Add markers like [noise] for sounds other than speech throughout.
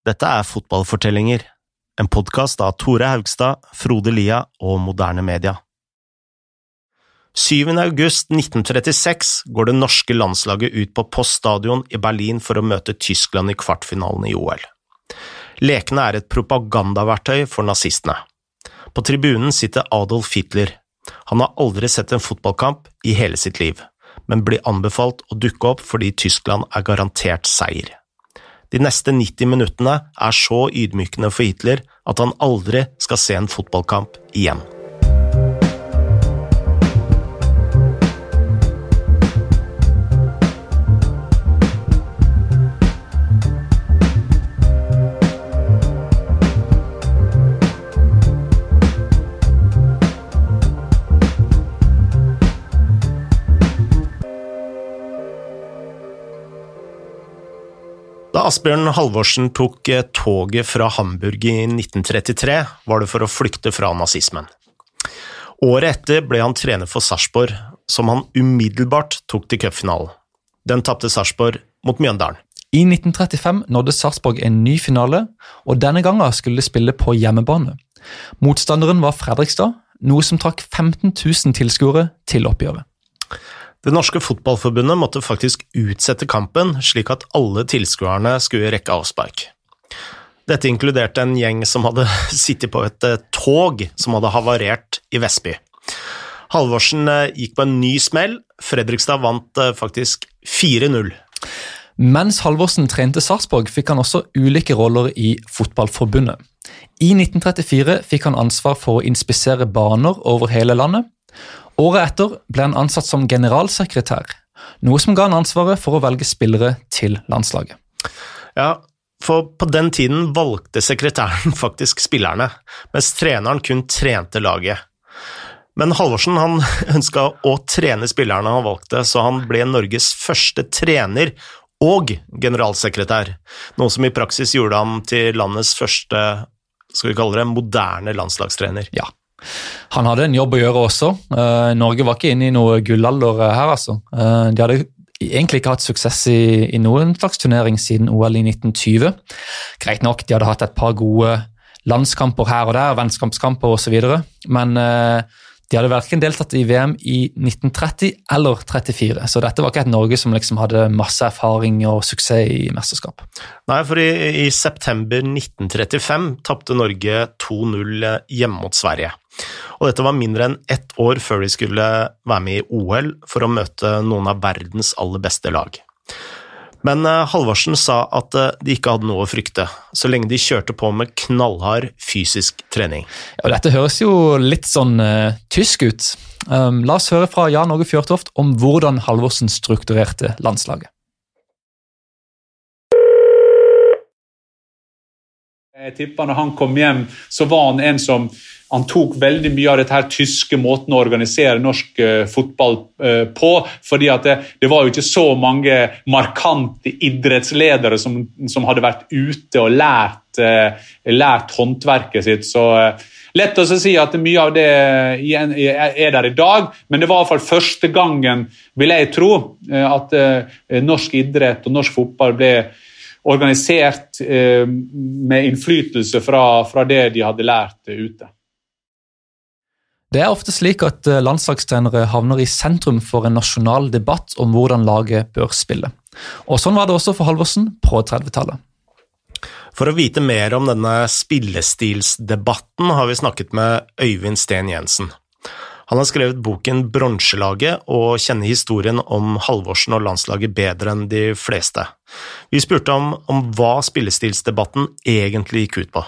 Dette er Fotballfortellinger, en podkast av Tore Haugstad, Frode Lia og Moderne Media. 7. august 1936 går det norske landslaget ut på Post stadion i Berlin for å møte Tyskland i kvartfinalen i OL. Lekene er et propagandaverktøy for nazistene. På tribunen sitter Adolf Hitler. Han har aldri sett en fotballkamp i hele sitt liv, men blir anbefalt å dukke opp fordi Tyskland er garantert seier. De neste 90 minuttene er så ydmykende for Hitler at han aldri skal se en fotballkamp igjen. Asbjørn Halvorsen tok eh, toget fra Hamburg i 1933, var det for å flykte fra nazismen. Året etter ble han trener for Sarpsborg, som han umiddelbart tok til cupfinalen. Den tapte Sarpsborg mot Mjøndalen. I 1935 nådde Sarpsborg en ny finale, og denne gangen skulle de spille på hjemmebane. Motstanderen var Fredrikstad, noe som trakk 15 000 tilskuere til oppgjøret. Det norske fotballforbundet måtte faktisk utsette kampen, slik at alle tilskuerne skulle rekke avspark. Dette inkluderte en gjeng som hadde [laughs] sittet på et eh, tog som hadde havarert i Vestby. Halvorsen eh, gikk på en ny smell, Fredrikstad vant eh, faktisk 4-0. Mens Halvorsen trente Sarpsborg, fikk han også ulike roller i Fotballforbundet. I 1934 fikk han ansvar for å inspisere baner over hele landet, Året etter ble han ansatt som generalsekretær, noe som ga han ansvaret for å velge spillere til landslaget. Ja, for på den tiden valgte sekretæren [laughs] faktisk spillerne, mens treneren kun trente laget. Men Halvorsen han [laughs] ønska å trene spillerne han valgte, så han ble Norges første trener og generalsekretær, noe som i praksis gjorde ham til landets første skal vi kalle det, moderne landslagstrener. Ja, han hadde en jobb å gjøre også. Uh, Norge var ikke inne i noe gullalder eh, her, altså. Uh, de hadde egentlig ikke hatt suksess i, i, noen slags turnering siden OL i 1920. Greit nok, de hadde hatt et par gode landskamper her og der, vennskapskamper osv., men de hadde verken deltatt i VM i 1930 eller 34, så dette var ikke et Norge som liksom hadde masse erfaring og suksess i mesterskap. Nei, for i, i september 1935 tapte Norge 2-0 hjemme mot Sverige. Og dette var mindre enn ett år før de skulle være med i OL for å møte noen av verdens aller beste lag. Men eh, Halvorsen sa at eh, de ikke hadde noe å frykte, så lenge de kjørte på med knallhard fysisk trening. Ja, dette høres jo litt sånn uh, tysk ut. Um, la oss høre fra Jan Åge Fjørtoft om hvordan Halvorsen strukturerte landslaget. Jeg tipper når han kom hjem, så var han en som han tok veldig mye av dette her tyske måten å organisere norsk uh, fotball uh, på. fordi det, det, var jo ikke så mange markante idrettsledere som, som hadde vært ute og lært, uh, lært håndverket sitt. så Lett å si at mye av det er der i dag, men det var i hvert fall første gangen, vil jeg tro, at norsk idrett og norsk fotball ble organisert med innflytelse fra, fra det de hadde lært ute. Det er ofte slik at eh, landslagstrenere havner i sentrum for en nasjonal debatt om hvordan laget bør spille. Og Sånn var det også for Halvorsen på 30-tallet. For å vite mer om denne spillestilsdebatten har vi snakket med Øyvind Steen Jensen. Han har skrevet boken Bronselaget og kjenner historien om Halvorsen og landslaget bedre enn de fleste. Vi spurte ham om hva spillestilsdebatten egentlig gikk ut på.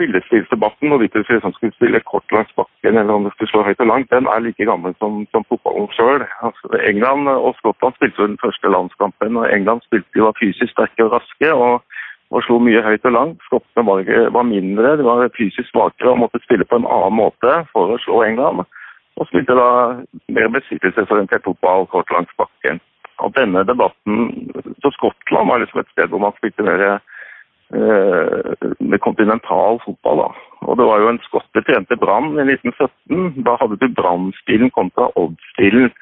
Spillestilsdebatten, hvorvidt du liksom skulle spille kort langs bakken eller om du skulle slå høyt og langt, den er like gammel som, som fotballen sjøl. Altså, England og Skottland spilte jo den første landskampen, og England spilte jo fysisk sterke og raske. og, og slo mye høyt og langt. Skottene var, var, mindre, de var fysisk svakere og måtte spille på en annen måte for å slå England. Og spilte da mer besittelsesorientert fotball kort langs bakken. Og denne debatten Så Skottland var liksom et sted hvor man spilte mer med kontinental fotball. da. Og Det var jo en skotte trente Brann i 1917. Da hadde du Brann-stilen kontra Odd-stilen.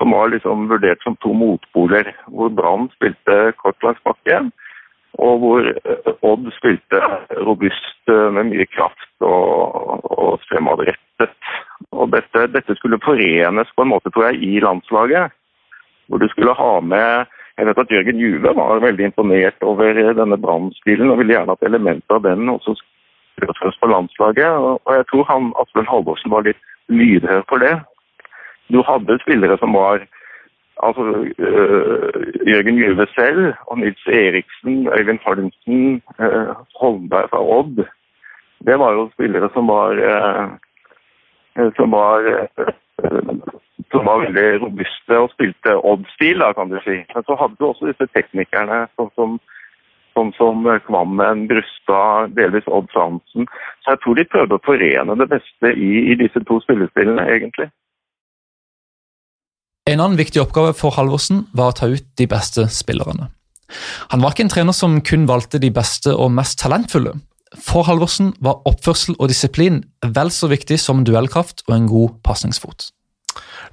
som var liksom vurdert som to motpoler. Hvor Brann spilte kort langs bakken, og hvor eh, Odd spilte robust eh, med mye kraft og, og fremadrettet. Og dette, dette, skulle forenes på en måte, tror jeg, i landslaget. Hvor du skulle ha med Jeg vet at Jørgen Juve var veldig imponert over denne Brann-stilen og ville gjerne hatt elementer av den også skulle på landslaget. Og jeg tror han Asbjørn Halvorsen var litt lydhør for det. Du hadde spillere som var altså uh, Jørgen Juve selv og Nils Eriksen, Øyvind Holmsen, uh, Holmberg fra Odd. Det var jo spillere som var uh, som var som var veldig robuste og spilte Odd-stil, kan du si. Men så hadde du også disse teknikerne sånn som, sånn som Kvammen, Brustad, delvis Odd Fransen. Så jeg tror de prøvde å forene det beste i, i disse to spillestilene, egentlig. En annen viktig oppgave for Halvorsen var å ta ut de beste spillerne. Han var ikke en trener som kun valgte de beste og mest talentfulle. For Halvorsen var oppførsel og disiplin vel så viktig som duellkraft og en god pasningsfot.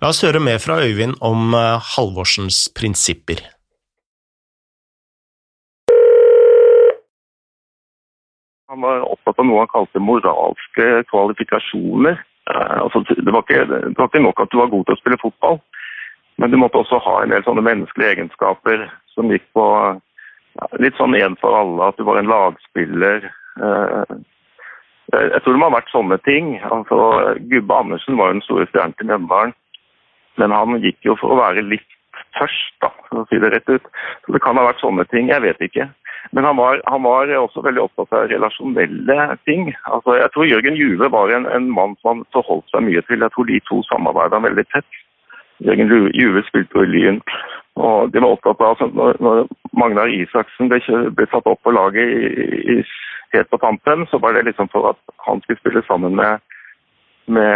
La oss høre mer fra Øyvind om eh, Halvorsens prinsipper. Han var opptatt av noe han kalte moralske kvalifikasjoner. Eh, altså, det, var ikke, det, var ikke, nok at du var god til å spille fotball, men du måtte også ha en del sånne menneskelige egenskaper som gikk på ja, litt sånn én for alle, at du var en lagspiller. Eh, jeg tror det må ha vært sånne ting. Altså, Gubbe Andersen var jo den store stjernen til Mjøndalen, men han gikk jo for å være litt tørst, da, for å si det rett ut. Så det kan ha vært sånne ting, jeg vet ikke. Men han var, han var også veldig opptatt av relasjonelle ting. Altså, jeg tror Jørgen Juve var en, en mann som han forholdt seg mye til. Jeg tror de to samarbeida veldig tett. Jørgen Juve spilte i Lyn. Og de var opptatt av altså, når, når Magnar Isaksen ble, ble, satt opp på laget i, i, helt på tampen, så var det liksom for at han skulle spille sammen med, med,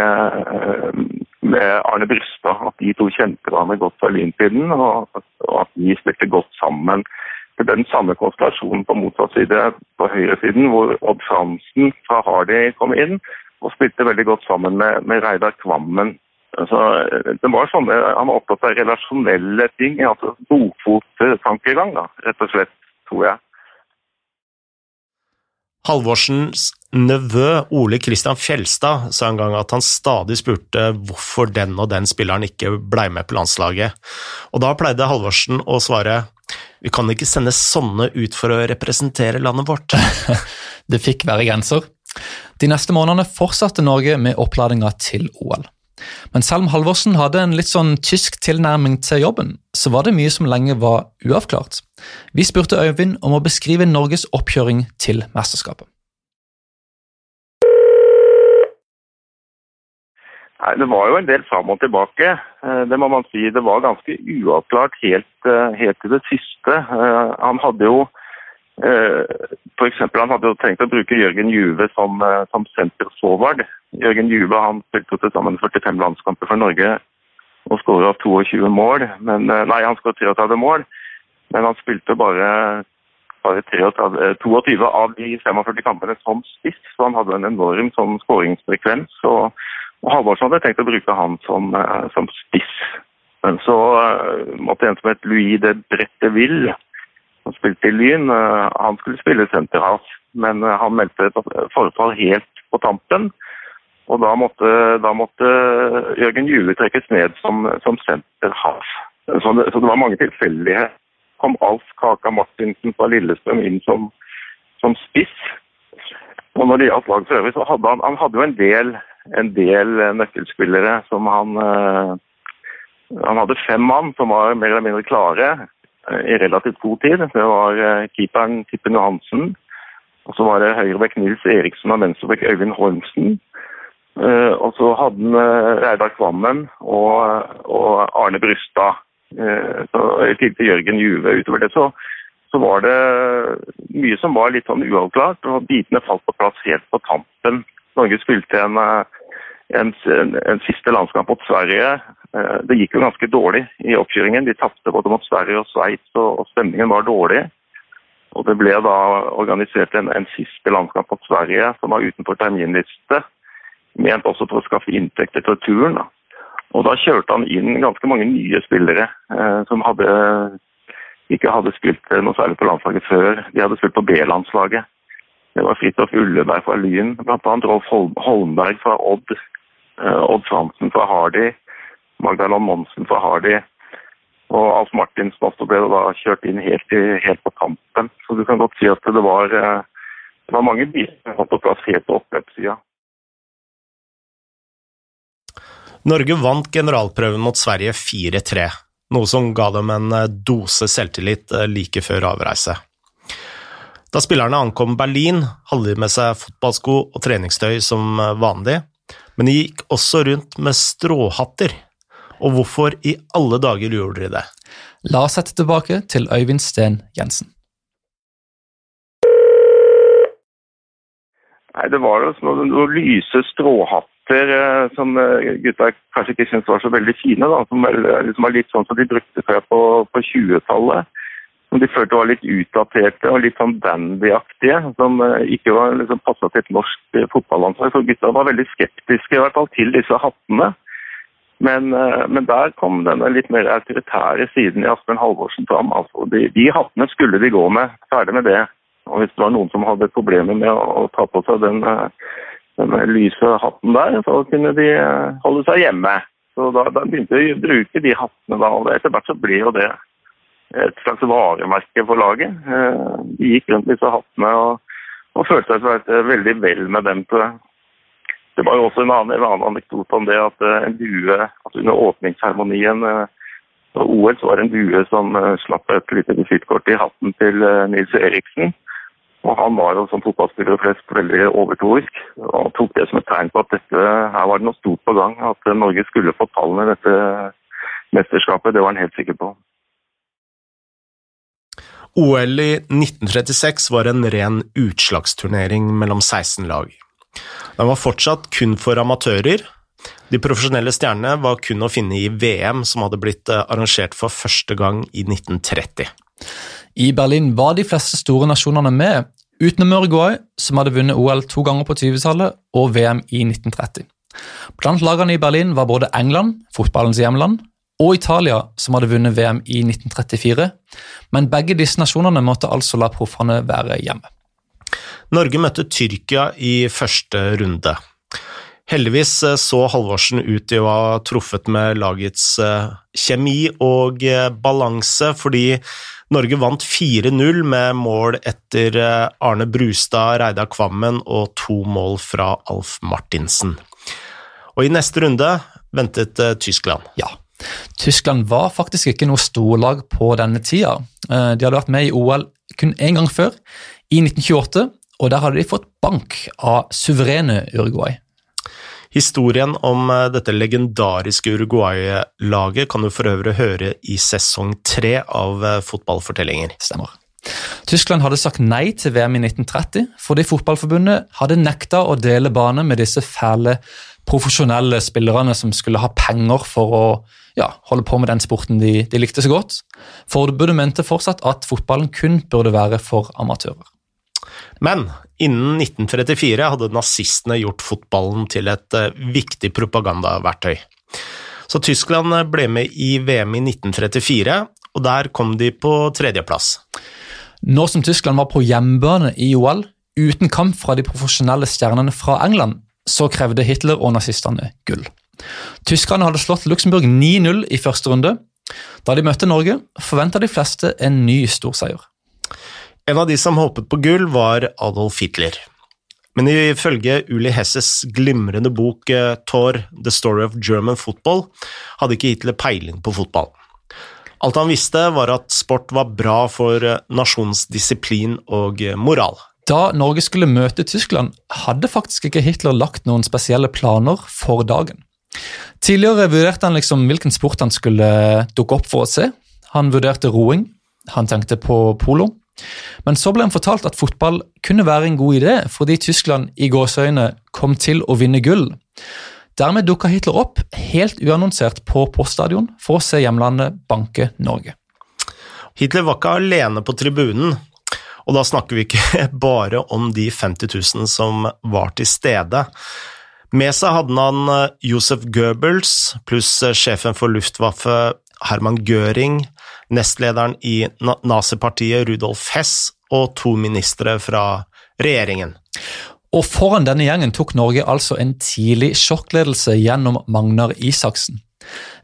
med Arne Brustad. At de to kjente hverandre godt fra Lyn-tiden, og, og, at de spilte godt sammen. Det Den samme konstellasjonen på motsatt side, på høyresiden, hvor Odd Fransen fra Hardy kom inn og spilte veldig godt sammen med, med Reidar Kvammen Altså, det var sånne, Han var opptatt av relasjonelle ting, altså bokfottankegang, rett og slett, tror jeg. Halvorsens nevø Ole Kristian Fjelstad sa en gang at han stadig spurte hvorfor den og den spilleren ikke blei med på landslaget, og da pleide Halvorsen å svare vi kan ikke sende sånne ut for å representere landet vårt. [laughs] det fikk være grenser. De neste månedene fortsatte Norge med oppladinga til OL. Men selv om Halvorsen hadde en litt sånn tysk tilnærming til jobben, så var det mye som lenge var uavklart. Vi spurte Øyvind om å beskrive Norges oppkjøring til mesterskapet. Nei, Det var jo en del fram og tilbake. Eh, det må man si. Det var ganske uavklart helt, eh, helt til det siste. Eh, han hadde jo for eksempel, Han hadde jo tenkt å bruke Jørgen Juve som, som senter-forward. Jørgen Juve han spilte til sammen 45 landskamper for Norge og skåra 22 mål. Men, nei, han skåret 33 mål, men han spilte bare, bare 33, 22 av de 45 kampene som spiss, så han hadde en enorm sånn skåringsfrekvens. og og Halvorsen hadde tenkt å bruke han som, eh, som spiss. Men så måtte en som het Louis de Bretteville, som spilte i Lyn, uh, han skulle spille senterhals, Men uh, han meldte et forfall helt på tampen. Og da måtte, da måtte Jørgen Juve trekkes ned som, som senterhals. Så, det, så det var mange tilfeldigheter. kom Alf Kaka Martinsen fra Lillestrøm inn som, som spiss. Og når det gjaldt laget for øvrig, så hadde han, han hadde jo en del en del eh, nøkkelspillere som han eh, Han hadde fem mann som var mer eller mindre klare eh, i relativt god tid. Det var keeperen Tippen Johansen. Og så var det høyrebekk Nils Eriksen og venstrebekk Øyvind Holmsen. Og så hadde han Reidar Kvammen og, og Arne Brystad. I tillegg til Jørgen Juve. Utover det så, så var det mye som var litt sånn uavklart, og bitene falt på plass helt på tampen Norge spilte en, en, en siste landskamp mot Sverige. Eh, det gikk jo ganske dårlig i oppkjøringen. De tapte både mot Sverige og Sveits, og, og stemningen var dårlig. Og Det ble da organisert en, en siste landskamp mot Sverige, som var utenfor terminliste. Ment også for å skaffe inntekter til turen. Da. Og da kjørte han inn ganske mange nye spillere eh, som hadde, ikke hadde spilt noe særlig på landslaget før. De hadde spilt på B-landslaget. Det var Fridtjof Ulleberg fra Lyn, bl.a. Rolf Holmberg fra Odd. Eh, Odd Fransen fra Hardy. Magdalene Monsen fra Hardy. Og Alf Martinsen også ble da kjørt inn helt, i, helt på kampen. Så du kan godt si at det var, eh, det var mange biler som var på plass helt på oppløpssida. Norge vant generalprøven mot Sverige 4-3, noe som ga dem en eh, dose selvtillit like før avreise. Da spillerne ankom Berlin, hadde de med seg fotballsko og treningstøy som vanlig, men de gikk også rundt med stråhatter. Og hvorfor i alle dager gjorde de det? La oss sette tilbake til Øyvind Steen Jensen. Nei, Det var jo noen, noen lyse stråhatter Eh, som eh, gutta kanskje ikke syntes var så veldig fine. Da, som liksom var litt sånn som de brukte før på, på 20-tallet. Som de følte var litt utdaterte og litt sånn bandyaktige. Som eh, ikke var liksom passa til et norsk fotballandslag. Så gutta var veldig skeptiske i hvert fall til disse hattene. Men, men der kom denne litt mer autoritære siden i Asbjørn Halvorsen fram. Altså, de, de hattene skulle de gå med. Ferdig med det. Og hvis det var noen som hadde problemer med å, å ta på seg den den lyse hatten der, så kunne de eh, holde seg hjemme. Så da, da begynte de å bruke de hattene da, og etter hvert så ble jo det et slags varemerke for laget. Eh, de gikk rundt disse hattene og, og følte seg veldig vel med dem. til det. Det var jo også en annen, en annen anekdote om det at eh, en due at under åpningsseremonien på OL så var det en due som slapp et lite visittkort i hatten til Nils Eriksen. Og Han var jo som fotballspillere flest veldig overtroisk og tok det som et tegn på at dette, her var det noe stort på gang. At Norge skulle få tallene i dette mesterskapet. Det var han helt sikker på. OL i 1936 var en ren utslagsturnering mellom 16 lag. Den var fortsatt kun for amatører. De profesjonelle stjernene var kun å finne i VM, som hadde blitt eh, arrangert for første gang i 1930. I Berlin var de fleste store nasjonene med, utenom Uruguay, som hadde vunnet OL to ganger på 20-tallet, og VM i 1930. Blant lagene i Berlin var både England, fotballens hjemland, og Italia, som hadde vunnet VM i 1934, men begge disse nasjonene måtte altså la proffene være hjemme. Norge møtte Tyrkia i første runde. Heldigvis eh, så Halvorsen ut til å ha truffet med lagets eh, kjemi og eh, balanse, fordi Norge vant 4-0 med mål etter Arne Brustad, Reidar Kvammen og to mål fra Alf Martinsen. Og i neste runde ventet Tyskland. Ja. Tyskland var faktisk ikke noe storlag på denne tida. Eh, de hadde vært med i OL kun én gang før, i 1928, og der hadde de fått bank av suverene Uruguay. Historien om eh, dette legendariske Uruguay-laget kan du for øvrig høre i sesong tre av eh, Fotballfortellinger. Stemmer. Tyskland hadde sagt nei til VM i 1930 fordi fotballforbundet hadde nekta å dele bane med disse fæle profesjonelle spillerne som skulle ha penger for å ja, holde på med den sporten de, de likte så godt. Forbudet mente fortsatt at fotballen kun burde være for amatører. Men innen 1934 hadde nazistene gjort fotballen til et eh, viktig propagandaverktøy. Så Tyskland ble med i VM i 1934, og der kom de på tredjeplass. Nå som Tyskland var på hjemmebane i OL, uten kamp fra de profesjonelle stjernene fra England, så krevde Hitler og nazistene gull. Tyskerne hadde slått Luxembourg 9-0 i første runde. Da de møtte Norge, forventa de fleste en ny storseier. En av de som håpet på gull, var Adolf Hitler. Men ifølge Uli Hesses glimrende bok eh, Thor, The Story of German Football, hadde ikke Hitler peiling på fotball. Alt han visste, var at sport var bra for nasjonsdisiplin og eh, moral. Da Norge skulle møte Tyskland, hadde faktisk ikke Hitler lagt noen spesielle planer for dagen. Tidligere vurderte han liksom hvilken sport han skulle dukke opp for å se. Han vurderte roing, han tenkte på polo, men så ble han fortalt at fotball kunne være en god idé, fordi Tyskland i gåseøyne kom til å vinne gull. Dermed dukka Hitler opp helt uannonsert på poststadion for å se hjemlandet banke Norge. Hitler var ikke alene på tribunen, og da snakker vi ikke [laughs] bare om de 50 000 som var til stede. Med seg hadde han eh, Josef Goebbels pluss eh, sjefen for Luftwaffe Herman Göring, nestlederen i nazipartiet Rudolf Hess og to ministre fra regjeringen. Og foran denne gjengen tok Norge altså en tidlig sjokkledelse gjennom Magnar Isaksen.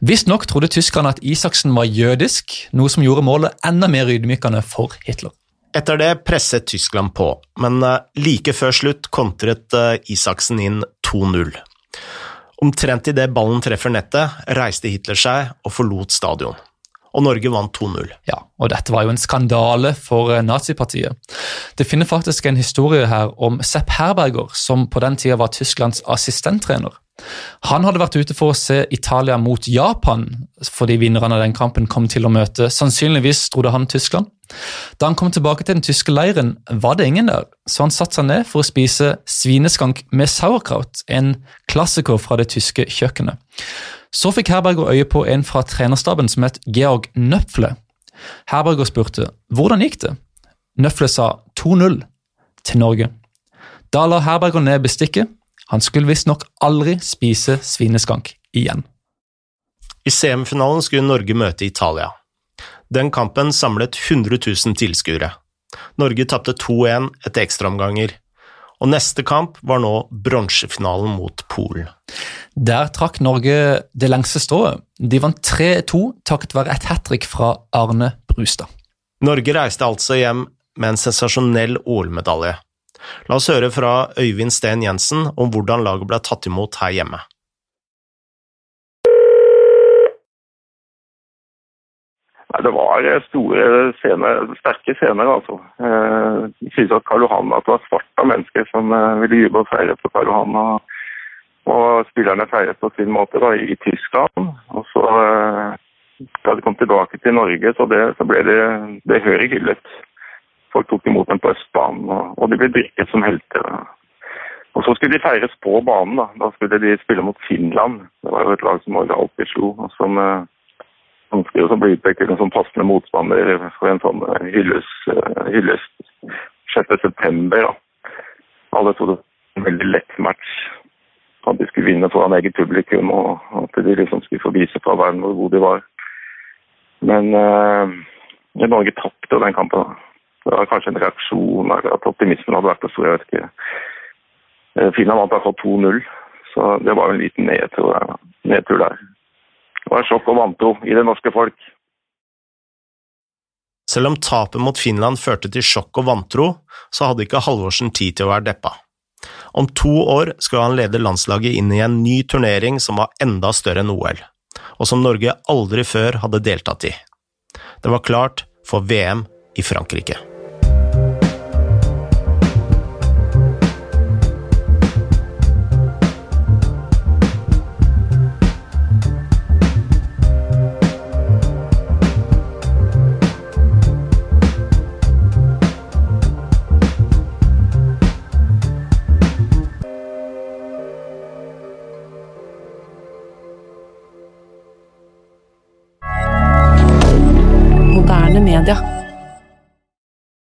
Visstnok trodde tyskerne at Isaksen var jødisk, noe som gjorde målet enda mer ydmykende for Hitler. Etter det presset Tyskland på, men eh, like før slutt kontret eh, Isaksen inn 2-0. Omtrent idet ballen treffer nettet, reiste Hitler seg og forlot stadion. Og Norge vant 2-0. Ja, og dette var jo en skandale for eh, nazipartiet. Det finner faktisk en historie her om Sepp Herberger, som på den tida var Tysklands assistenttrener. Han hadde vært ute for å se Italia mot Japan, fordi vinnerne av den kampen kom til å møte sannsynligvis trodde han Tyskland. Da han kom tilbake til den tyske leiren, var det ingen der, så han satte seg ned for å spise svineskank med sauerkraut, en klassiker fra det tyske kjøkkenet. Så fikk Herberger øye på en fra trenerstaben som het Georg Nøpfle. Herberger spurte hvordan gikk det. Nøfle sa 2-0 til Norge. Da la Herberger ned bestikket han skulle visstnok aldri spise svineskank igjen. I semifinalen skulle Norge møte Italia. Den kampen samlet 100 000 tilskuere. Norge tapte 2-1 etter ekstraomganger, og neste kamp var nå bronsefinalen mot Polen. Der trakk Norge det lengste strået. De vant 3-2 takket være et hat trick fra Arne Brustad. Norge reiste altså hjem med en sensasjonell OL-medalje. La oss høre fra Øyvind Steen Jensen om hvordan laget ble tatt imot her hjemme. Nei, Det var store scener, sterke scener, altså. Jeg synes at Karl Johan at det var svart mennesker som eh, ville juble og feire på Karl Johan. Og, og spillerne feiret på sin måte da, i Tyskland. Og så eh, da de kom tilbake til Norge, så, det, så ble det behørig hyllet. Folk tok imot dem på Østbanen, og, de ble drikket som helter. Og Så skulle de feires på banen. Da Da skulle de spille mot Finland. Det var jo et lag som Norge alltid slo. og som eh, ønsker å bli utpekt til en sånn passende motstander for en sånn eh, hyllest, uh, hyllest 6.9. Alle trodde det var en veldig lett match. At de skulle vinne foran eget publikum, og at de liksom skulle få vise fra verden hvor gode de var. Men eh, Norge tapte den kampen. da. Det var kanskje en reaksjon, eller at optimismen hadde vært for stor. jeg vet ikke. Eh, Finland vant i hvert 2-0, så det var en liten nedtur, nedtur der. Det var sjokk og vantro i det norske folk. Selv om tapet mot Finland førte til sjokk og vantro, så hadde ikke Halvorsen tid til å være deppa. Om to år skulle han lede landslaget inn i en ny turnering som var enda større enn OL, og som Norge aldri før hadde deltatt i. Det var klart for VM i Frankrike.